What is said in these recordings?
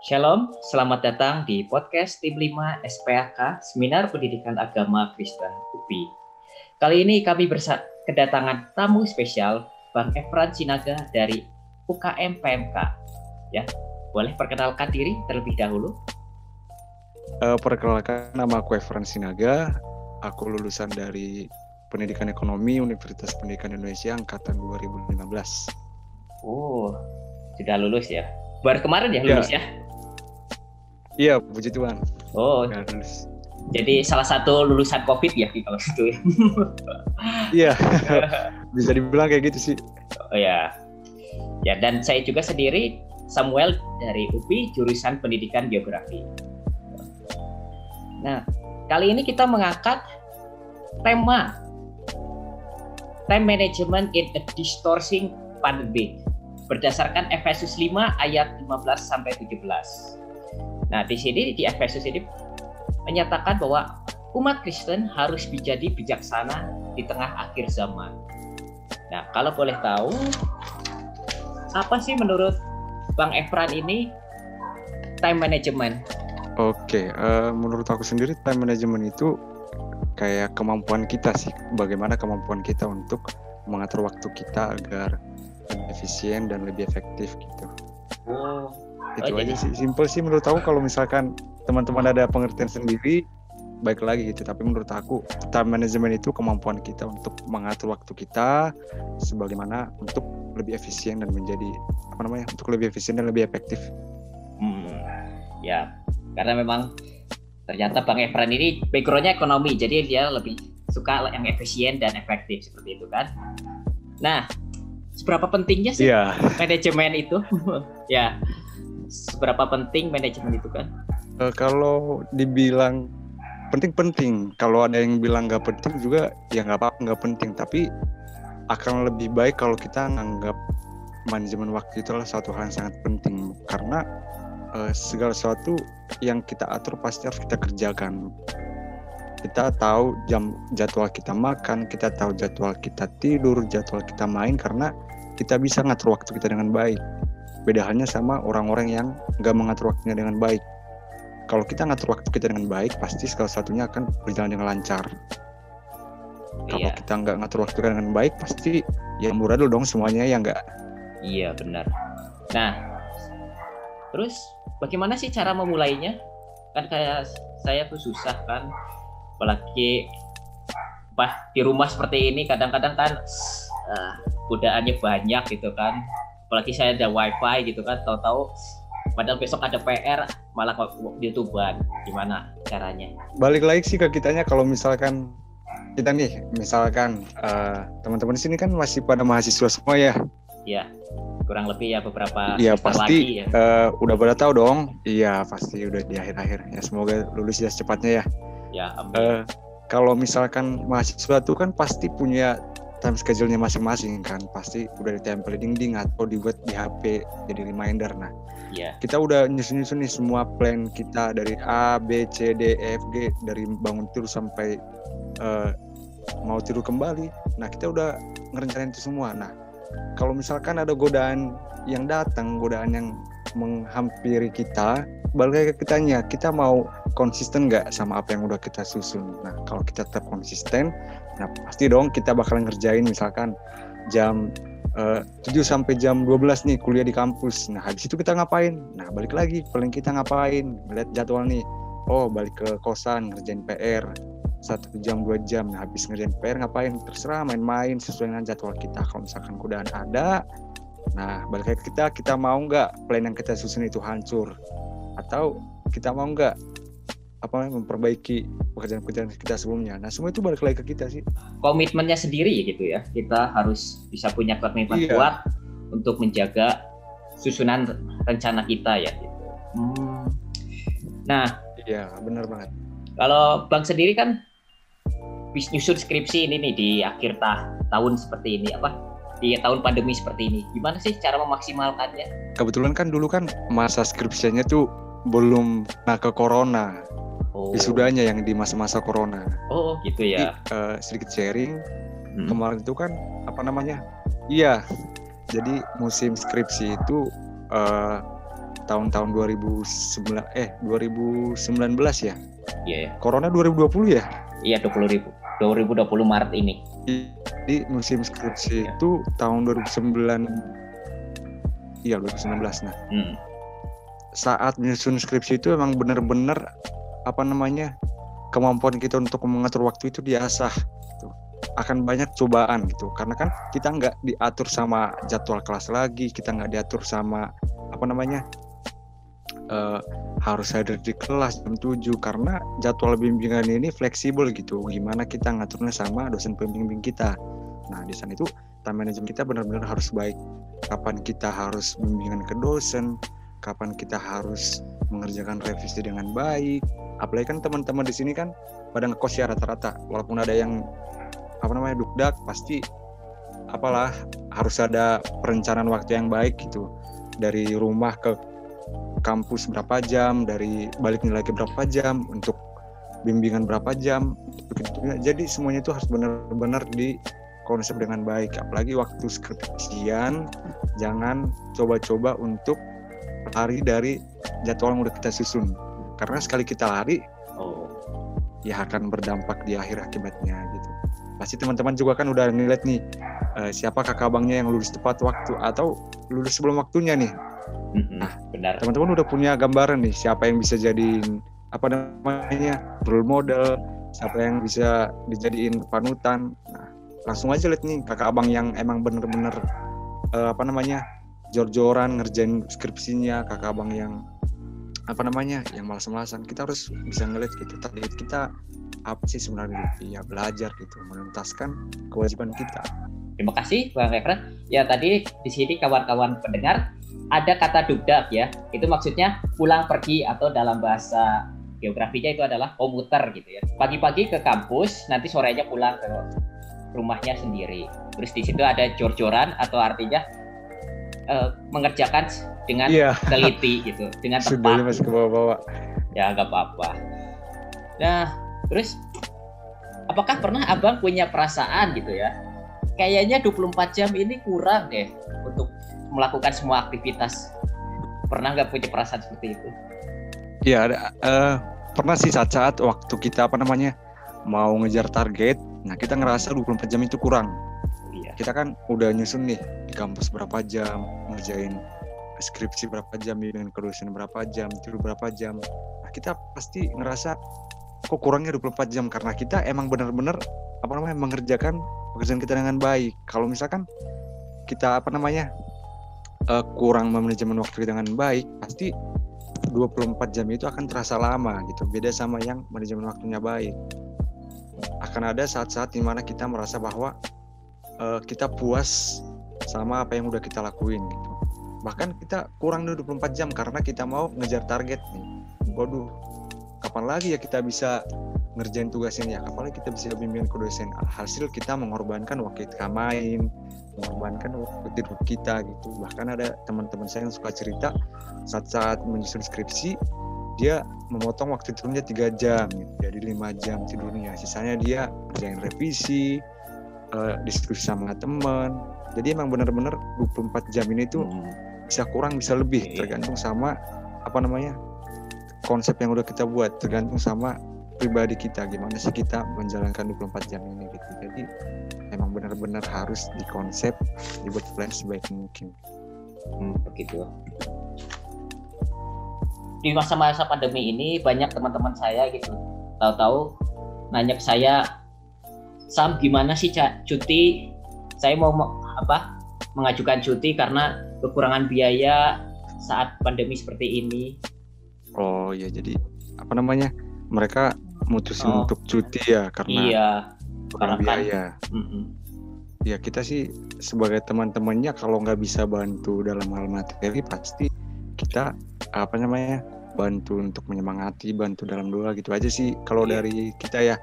Shalom, selamat datang di podcast Tim 5 SPAK Seminar Pendidikan Agama Kristen UPI. Kali ini kami bersa kedatangan tamu spesial Bang Efran Sinaga dari UKM PMK. Ya, boleh perkenalkan diri terlebih dahulu? Uh, perkenalkan nama aku Efran Sinaga. Aku lulusan dari Pendidikan Ekonomi Universitas Pendidikan Indonesia angkatan 2015. Oh, sudah lulus ya? Baru kemarin ya lulus ya? ya? Iya, puji Tuhan. Oh, lulus. Jadi salah satu lulusan COVID ya kalau gitu ya. iya, bisa dibilang kayak gitu sih. Oh ya, ya dan saya juga sendiri Samuel dari UPI jurusan Pendidikan Geografi. Nah, kali ini kita mengangkat tema time management in a distorting pandemic berdasarkan Efesus 5 ayat 15 sampai 17. Nah, di sini di Efesus ini menyatakan bahwa umat Kristen harus menjadi bijaksana di tengah akhir zaman. Nah, kalau boleh tahu, apa sih menurut Bang Efran ini time management? Oke, uh, menurut aku sendiri time management itu kayak kemampuan kita sih, bagaimana kemampuan kita untuk mengatur waktu kita agar lebih efisien dan lebih efektif gitu. Oh, itu oh, aja sih. Simple sih menurut aku kalau misalkan teman-teman ada pengertian sendiri baik lagi gitu. Tapi menurut aku time management itu kemampuan kita untuk mengatur waktu kita sebagaimana untuk lebih efisien dan menjadi apa namanya untuk lebih efisien dan lebih efektif. Hmm, ya karena memang ternyata Bang Efran ini backgroundnya ekonomi jadi dia lebih suka yang efisien dan efektif seperti itu kan? Nah seberapa pentingnya sih yeah. manajemen itu? Ya seberapa penting manajemen itu kan? Uh, kalau dibilang penting-penting, kalau ada yang bilang nggak penting juga ya nggak apa-apa nggak penting, tapi akan lebih baik kalau kita menganggap manajemen waktu itu adalah satu hal yang sangat penting karena uh, segala sesuatu yang kita atur pasti harus kita kerjakan. Kita tahu jam jadwal kita makan, kita tahu jadwal kita tidur, jadwal kita main karena kita bisa ngatur waktu kita dengan baik Beda halnya sama orang-orang yang nggak mengatur waktunya dengan baik. Kalau kita ngatur waktu kita dengan baik, pasti segala satunya akan berjalan dengan lancar. Iya. Kalau kita nggak ngatur waktu kita dengan baik, pasti ya murah dulu dong semuanya ya nggak. Iya benar. Nah, terus bagaimana sih cara memulainya? Kan kayak saya tuh susah kan, apalagi di rumah seperti ini kadang-kadang kan uh, godaannya banyak gitu kan apalagi saya ada wifi gitu kan tahu-tahu padahal besok ada PR malah youtuber gimana caranya? Balik lagi sih ke kitanya kalau misalkan kita nih misalkan uh, teman-teman di sini kan masih pada mahasiswa semua ya. Iya kurang lebih ya beberapa iya pasti lagi, ya. Uh, udah pada tahu dong. Iya pasti udah di akhir-akhir ya. Semoga lulus ya secepatnya ya. Ya amin. Uh, kalau misalkan mahasiswa tuh kan pasti punya time schedule-nya masing-masing kan pasti udah ditempel di dinding atau dibuat di HP jadi reminder. Nah yeah. kita udah nyusun-nyusun nih semua plan kita dari A B C D E F G dari bangun tidur sampai uh, mau tidur kembali. Nah kita udah ngerencanain itu semua. Nah kalau misalkan ada godaan yang datang godaan yang menghampiri kita balik ke kitanya. Kita mau konsisten nggak sama apa yang udah kita susun nah kalau kita tetap konsisten Nah pasti dong kita bakalan ngerjain misalkan jam uh, eh, 7 sampai jam 12 nih kuliah di kampus. Nah habis itu kita ngapain? Nah balik lagi paling kita ngapain? Lihat jadwal nih. Oh balik ke kosan ngerjain PR satu jam dua jam nah habis ngerjain PR ngapain terserah main-main sesuai dengan jadwal kita kalau misalkan kudahan ada nah balik lagi kita kita mau nggak plan yang kita susun itu hancur atau kita mau nggak apa memperbaiki pekerjaan-pekerjaan kita sebelumnya. Nah semua itu balik lagi ke kita sih. Komitmennya sendiri gitu ya. Kita harus bisa punya komitmen iya. kuat untuk menjaga susunan rencana kita ya. Gitu. Hmm. Nah, iya benar banget. Kalau bang sendiri kan nyusun skripsi ini nih di akhir ta tahun seperti ini apa di tahun pandemi seperti ini. Gimana sih cara memaksimalkannya? Kebetulan kan dulu kan masa skripsinya tuh belum nah ke corona oh. wisudanya yang di masa-masa corona. Oh gitu ya. Jadi, uh, sedikit sharing hmm. kemarin itu kan apa namanya? Iya. Jadi musim skripsi itu uh, tahun-tahun 2009 eh 2019 ya. Iya. Yeah. Corona 2020 ya? Iya 20 ribu. 2020 Maret ini. Di musim skripsi yeah. itu tahun 2009 Iya 2019 nah. Hmm. Saat menyusun skripsi itu emang bener-bener apa namanya kemampuan kita untuk mengatur waktu itu diasah gitu. akan banyak cobaan gitu. Karena kan kita nggak diatur sama jadwal kelas lagi kita nggak diatur sama apa namanya uh, harus hadir di kelas jam 7 karena jadwal bimbingan ini fleksibel gitu. Gimana kita ngaturnya sama dosen pembimbing kita. Nah di sana itu time management kita benar-benar harus baik. Kapan kita harus bimbingan ke dosen kapan kita harus mengerjakan revisi dengan baik apalagi kan teman-teman di sini kan pada ngekos ya rata-rata. Walaupun ada yang apa namanya dukdak pasti apalah harus ada perencanaan waktu yang baik gitu. Dari rumah ke kampus berapa jam dari baliknya lagi berapa jam untuk bimbingan berapa jam jadi semuanya itu harus benar-benar di konsep dengan baik. Apalagi waktu skripsian jangan coba-coba untuk lari dari jadwal yang udah kita susun karena sekali kita lari oh. ya akan berdampak di akhir akibatnya gitu. Pasti teman-teman juga kan udah ngeliat nih uh, siapa kakak abangnya yang lulus tepat waktu atau lulus sebelum waktunya nih. Nah benar. teman-teman udah punya gambaran nih siapa yang bisa jadi apa namanya role model siapa yang bisa dijadiin panutan. Nah langsung aja lihat nih kakak abang yang emang bener-bener uh, apa namanya jor-joran ngerjain skripsinya kakak abang yang apa namanya yang malas-malasan. Kita harus bisa ngeliat gitu target kita apa sih sebenarnya ya belajar gitu menuntaskan kewajiban kita. Terima kasih bang Refren ya tadi di sini kawan-kawan pendengar ada kata dugdak ya. Itu maksudnya pulang pergi atau dalam bahasa geografinya itu adalah komuter gitu ya. Pagi-pagi ke kampus nanti sorenya pulang ke rumahnya sendiri. Terus di situ ada jor-joran atau artinya uh, mengerjakan dengan yeah. teliti gitu, dengan tepat. Sudah masih ke bawah-bawah. Ya nggak apa-apa. Nah, terus apakah pernah abang punya perasaan gitu ya? Kayaknya 24 jam ini kurang deh untuk melakukan semua aktivitas. Pernah nggak punya perasaan seperti itu? Ya, ada, uh, pernah sih saat-saat waktu kita apa namanya mau ngejar target Nah kita ngerasa 24 jam itu kurang. Iya. Kita kan udah nyusun nih di kampus berapa jam, ngerjain skripsi berapa jam, dengan kedosen berapa jam, tidur berapa jam. Nah kita pasti ngerasa kok kurangnya 24 jam karena kita emang benar-benar apa namanya mengerjakan pekerjaan kita dengan baik. Kalau misalkan kita apa namanya uh, kurang manajemen waktu kita dengan baik, pasti 24 jam itu akan terasa lama gitu. Beda sama yang manajemen waktunya baik akan ada saat-saat di mana kita merasa bahwa uh, kita puas sama apa yang udah kita lakuin gitu. Bahkan kita kurang 24 jam karena kita mau ngejar target nih. Waduh, kapan lagi ya kita bisa ngerjain tugas ini ya? Kapan lagi kita bisa bimbingan ke dosen? Hasil kita mengorbankan waktu kita main, mengorbankan waktu tidur kita gitu. Bahkan ada teman-teman saya yang suka cerita saat-saat menyusun skripsi, dia memotong waktu tidurnya tiga jam gitu. jadi lima jam tidurnya sisanya dia kerjain revisi uh, diskusi sama teman jadi emang benar-benar 24 jam ini tuh hmm. Bisa kurang bisa lebih. Iya. tergantung sama apa namanya konsep yang udah kita buat. Tergantung sama pribadi kita gimana sih kita menjalankan 24 jam ini gitu. Jadi emang benar-benar harus dikonsep dibuat plan sebaik mungkin. Hmm, begitu. Di masa-masa pandemi ini banyak teman-teman saya gitu tahu-tahu nanya ke saya Sam gimana sih cuti? Saya mau apa mengajukan cuti karena kekurangan biaya saat pandemi seperti ini oh ya jadi apa namanya mereka mutusin oh. untuk cuti ya karena iya karena kan biaya mm -mm. ya kita sih sebagai teman-temannya kalau nggak bisa bantu dalam hal materi pasti kita apa namanya bantu untuk menyemangati bantu dalam doa gitu aja sih kalau yeah. dari kita ya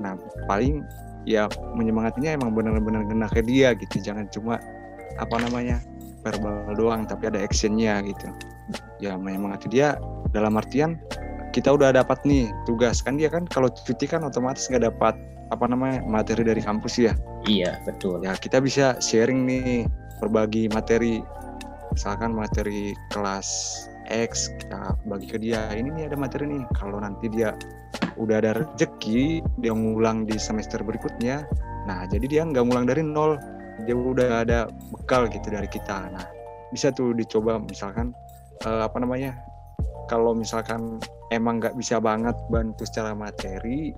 nah paling ya menyemangatinya emang benar-benar kena ke dia gitu jangan cuma apa namanya verbal doang tapi ada actionnya gitu. Ya menyemangati dia. Dalam artian kita udah dapat nih tugas. Kan dia kan kalau cuti kan otomatis nggak dapat apa namanya materi dari kampus ya? Iya betul. Ya kita bisa sharing nih berbagi materi. Misalkan materi kelas X kita bagi ke dia. Ini nih ada materi nih. Kalau nanti dia udah ada rezeki dia ngulang di semester berikutnya. Nah jadi dia nggak ngulang dari nol dia udah ada bekal gitu dari kita nah bisa tuh dicoba misalkan uh, apa namanya kalau misalkan emang nggak bisa banget bantu secara materi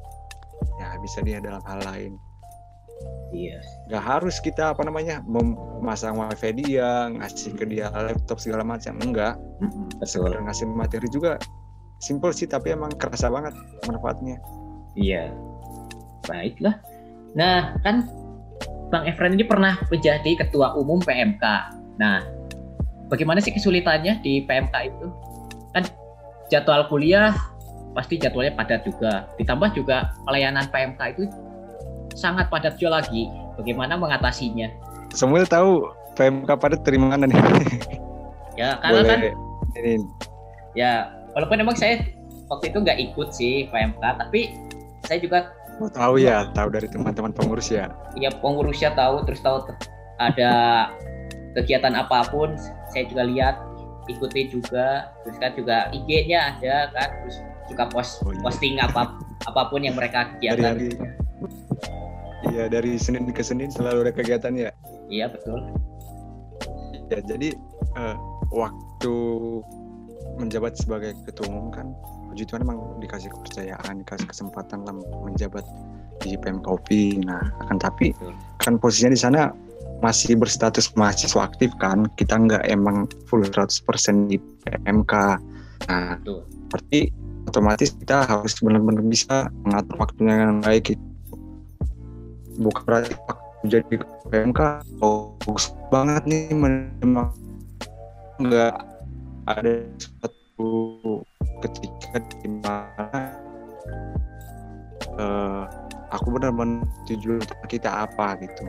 ya bisa dia dalam hal lain Iya. Gak harus kita apa namanya memasang wifi dia, ngasih ke dia laptop segala macam, enggak. Betul. ngasih materi juga simple sih, tapi emang kerasa banget manfaatnya. Iya. Baiklah. Nah, kan Bang Efren ini pernah menjadi ketua umum PMK. Nah, bagaimana sih kesulitannya di PMK itu? Kan jadwal kuliah pasti jadwalnya padat juga. Ditambah juga pelayanan PMK itu sangat padat juga lagi. Bagaimana mengatasinya? Semua tahu PMK padat terima mana nih? ya karena Boleh. kan ini. ya walaupun emang saya waktu itu nggak ikut sih PMK tapi saya juga oh, tahu ya tahu dari teman-teman pengurus ya iya pengurusnya tahu terus tahu ada kegiatan apa pun saya juga lihat ikuti juga terus kan juga IG-nya ada kan terus juga post oh, iya. posting apa apa pun yang mereka kegiatan dari, hari, Iya dari Senin ke Senin selalu ada kegiatan ya. Iya betul. Ya jadi uh, waktu menjabat sebagai ketua umum kan puji Tuhan memang dikasih kepercayaan, dikasih kesempatan lah menjabat di PMKOP. Nah, akan tapi betul. kan posisinya di sana masih berstatus mahasiswa aktif kan, kita nggak emang full 100% di PMK. Nah, betul. berarti otomatis kita harus benar-benar bisa mengatur waktunya dengan baik gitu bukan berarti jadi PMK fokus banget nih memang nggak ada satu ketika di mana uh, aku benar-benar tujuan kita apa gitu.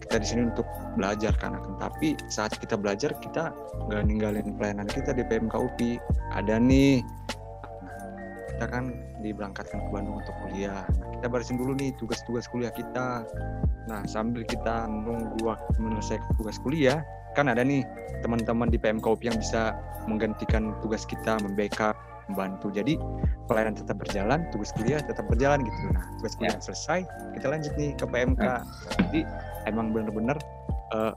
Kita di sini untuk belajar akan tapi saat kita belajar kita nggak ninggalin pelayanan kita di PMK UPI ada nih kita kan diberangkatkan ke Bandung untuk kuliah nah, kita barisin dulu nih tugas-tugas kuliah kita nah sambil kita nunggu waktu menyelesaikan tugas kuliah kan ada nih teman-teman di PMKOP yang bisa menggantikan tugas kita membackup membantu jadi pelayanan tetap berjalan tugas kuliah tetap berjalan gitu nah tugas kuliah ya. selesai kita lanjut nih ke PMK ya. jadi emang benar-benar uh,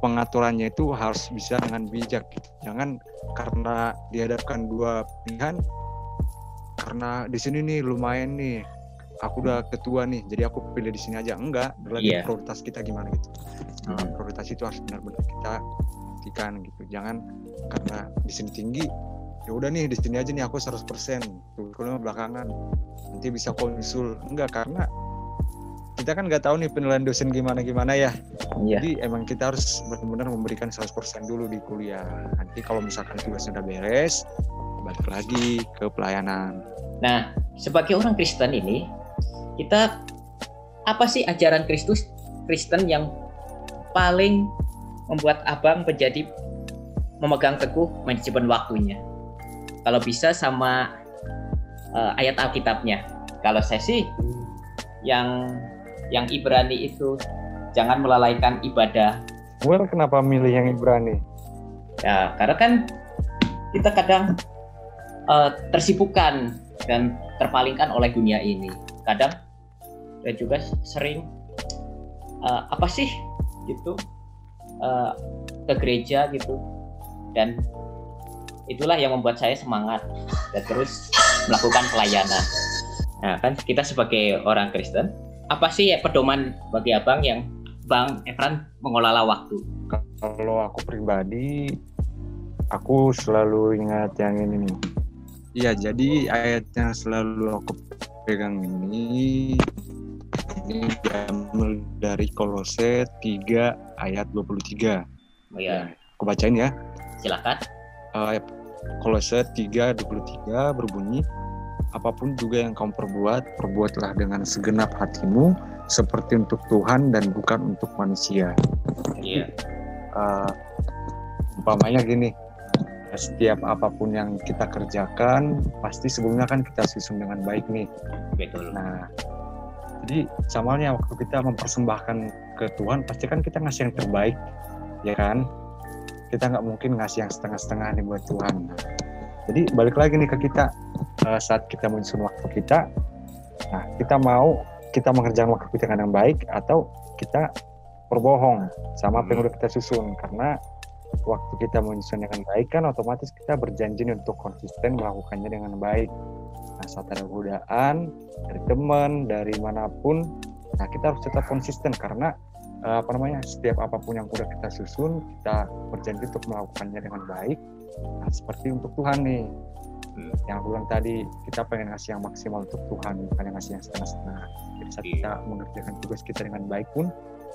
pengaturannya itu harus bisa dengan bijak gitu. jangan karena dihadapkan dua pilihan karena di sini nih lumayan nih. Aku udah ketua nih jadi aku pilih di sini aja. Enggak berarti yeah. prioritas kita gimana gitu? Nah, hmm. prioritas itu harus benar-benar kita perhatikan gitu. Jangan karena di sini tinggi ya udah nih di sini aja nih aku 100% tuh kalau belakangan nanti bisa konsul. Enggak karena kita kan nggak tahu nih penilaian dosen gimana gimana ya. Yeah. jadi emang kita harus benar-benar memberikan 100% dulu di kuliah. Nanti kalau misalkan tugasnya udah beres balik lagi ke pelayanan. Nah sebagai orang Kristen ini kita apa sih ajaran Kristus Kristen yang paling membuat abang menjadi memegang teguh manajemen waktunya? Kalau bisa sama uh, ayat Alkitabnya. Kalau saya sih yang yang Ibrani itu jangan melalaikan ibadah. Well, kenapa milih yang Ibrani? Ya, karena kan kita kadang uh, tersibukkan dan terpalingkan oleh dunia ini. Kadang dan juga sering uh, apa sih gitu uh, ke gereja gitu dan itulah yang membuat saya semangat dan terus melakukan pelayanan. Nah kan kita sebagai orang Kristen apa sih ya pedoman bagi abang yang bang Efran mengelola waktu? Kalau aku pribadi aku selalu ingat yang ini nih. Iya, jadi ayat yang selalu aku pegang ini ini diambil dari Kolose 3 ayat 23. Oh iya. Ya, aku bacain ya. Silakan. Uh, Kolose 3 23 berbunyi apa pun juga yang kamu perbuat, perbuatlah dengan segenap hatimu seperti untuk Tuhan dan bukan untuk manusia. Iya. Uh, umpamanya gini, setiap apa pun yang kita kerjakan pasti sebelumnya kan kita susun dengan baik nih. Betul. Nah, jadi samanya waktu kita mempersembahkan ke Tuhan pasti kan kita ngasih yang terbaik ya kan? Kita nggak mungkin ngasih yang setengah-setengah nih buat Tuhan. Jadi balik lagi nih ke kita uh, saat kita menyusun waktu kita. Nah kita mau kita mengerjakan waktu kita dengan baik atau kita berbohong sama apa yang udah kita susun? Karena waktu kita menyusun dengan baik kan otomatis kita berjanji untuk konsisten melakukannya dengan baik. Nah saat ada godaan dari teman dari mana pun nah kita harus tetap konsisten karena uh, apa namanya setiap apa pun yang udah kita susun kita berjanji untuk melakukannya dengan baik. Nah seperti untuk Tuhan nih. Yang bilang tadi kita pengen ngasih yang maksimal untuk Tuhan bukan yang ngasih yang setengah-setengah. Jadi saat kita mengerjakan tugas kita dengan baik pun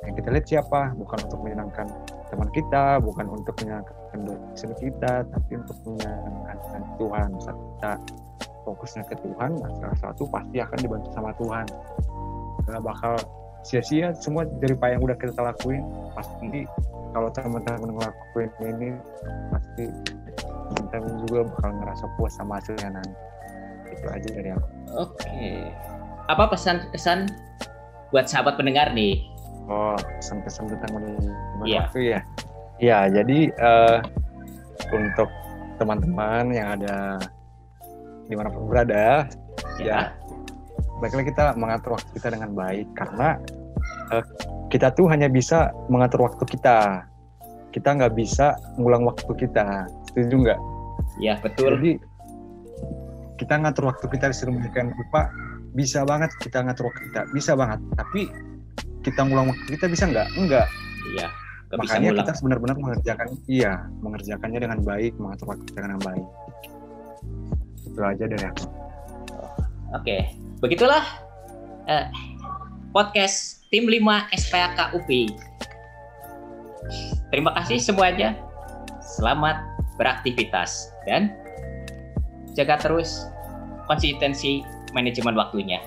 yang kita lihat siapa bukan untuk menyenangkan teman kita bukan untuk menyenangkan dosen kita tapi untuk menyenangkan Tuhan. Saat kita fokusnya ke Tuhan salah satu pasti akan dibantu sama Tuhan. Nggak bakal sia-sia semua dari apa yang udah kita lakuin. Pasti kalau teman-teman ngelakuin ini pasti teman-teman juga bakal ngerasa puas sama hasilnya nanti. Itu aja dari aku. Oke. Apa pesan-pesan buat sahabat pendengar nih oh pesan-pesan tentang manajemen yeah. waktu ya? Ya jadi uh, untuk teman-teman yang ada di mana pun berada yeah. ya baiklah kita mengatur waktu kita dengan baik karena uh, kita tuh hanya bisa mengatur waktu kita. Kita nggak bisa ngulang waktu kita. Setuju nggak? Ya betul. Jadi kita ngatur waktu kita di sedemikian rupa bisa banget kita ngatur waktu kita. Bisa banget. Tapi kita ngulang waktu kita bisa nggak? Enggak iya makanya kita benar-benar mengerjakan iya mengerjakannya dengan baik mengatur waktu dengan baik. Itu aja dari aku oke begitulah uh, podcast tim 5 SPAK UP terima kasih semuanya. Selamat beraktivitas dan jaga terus konsistensi manajemen waktunya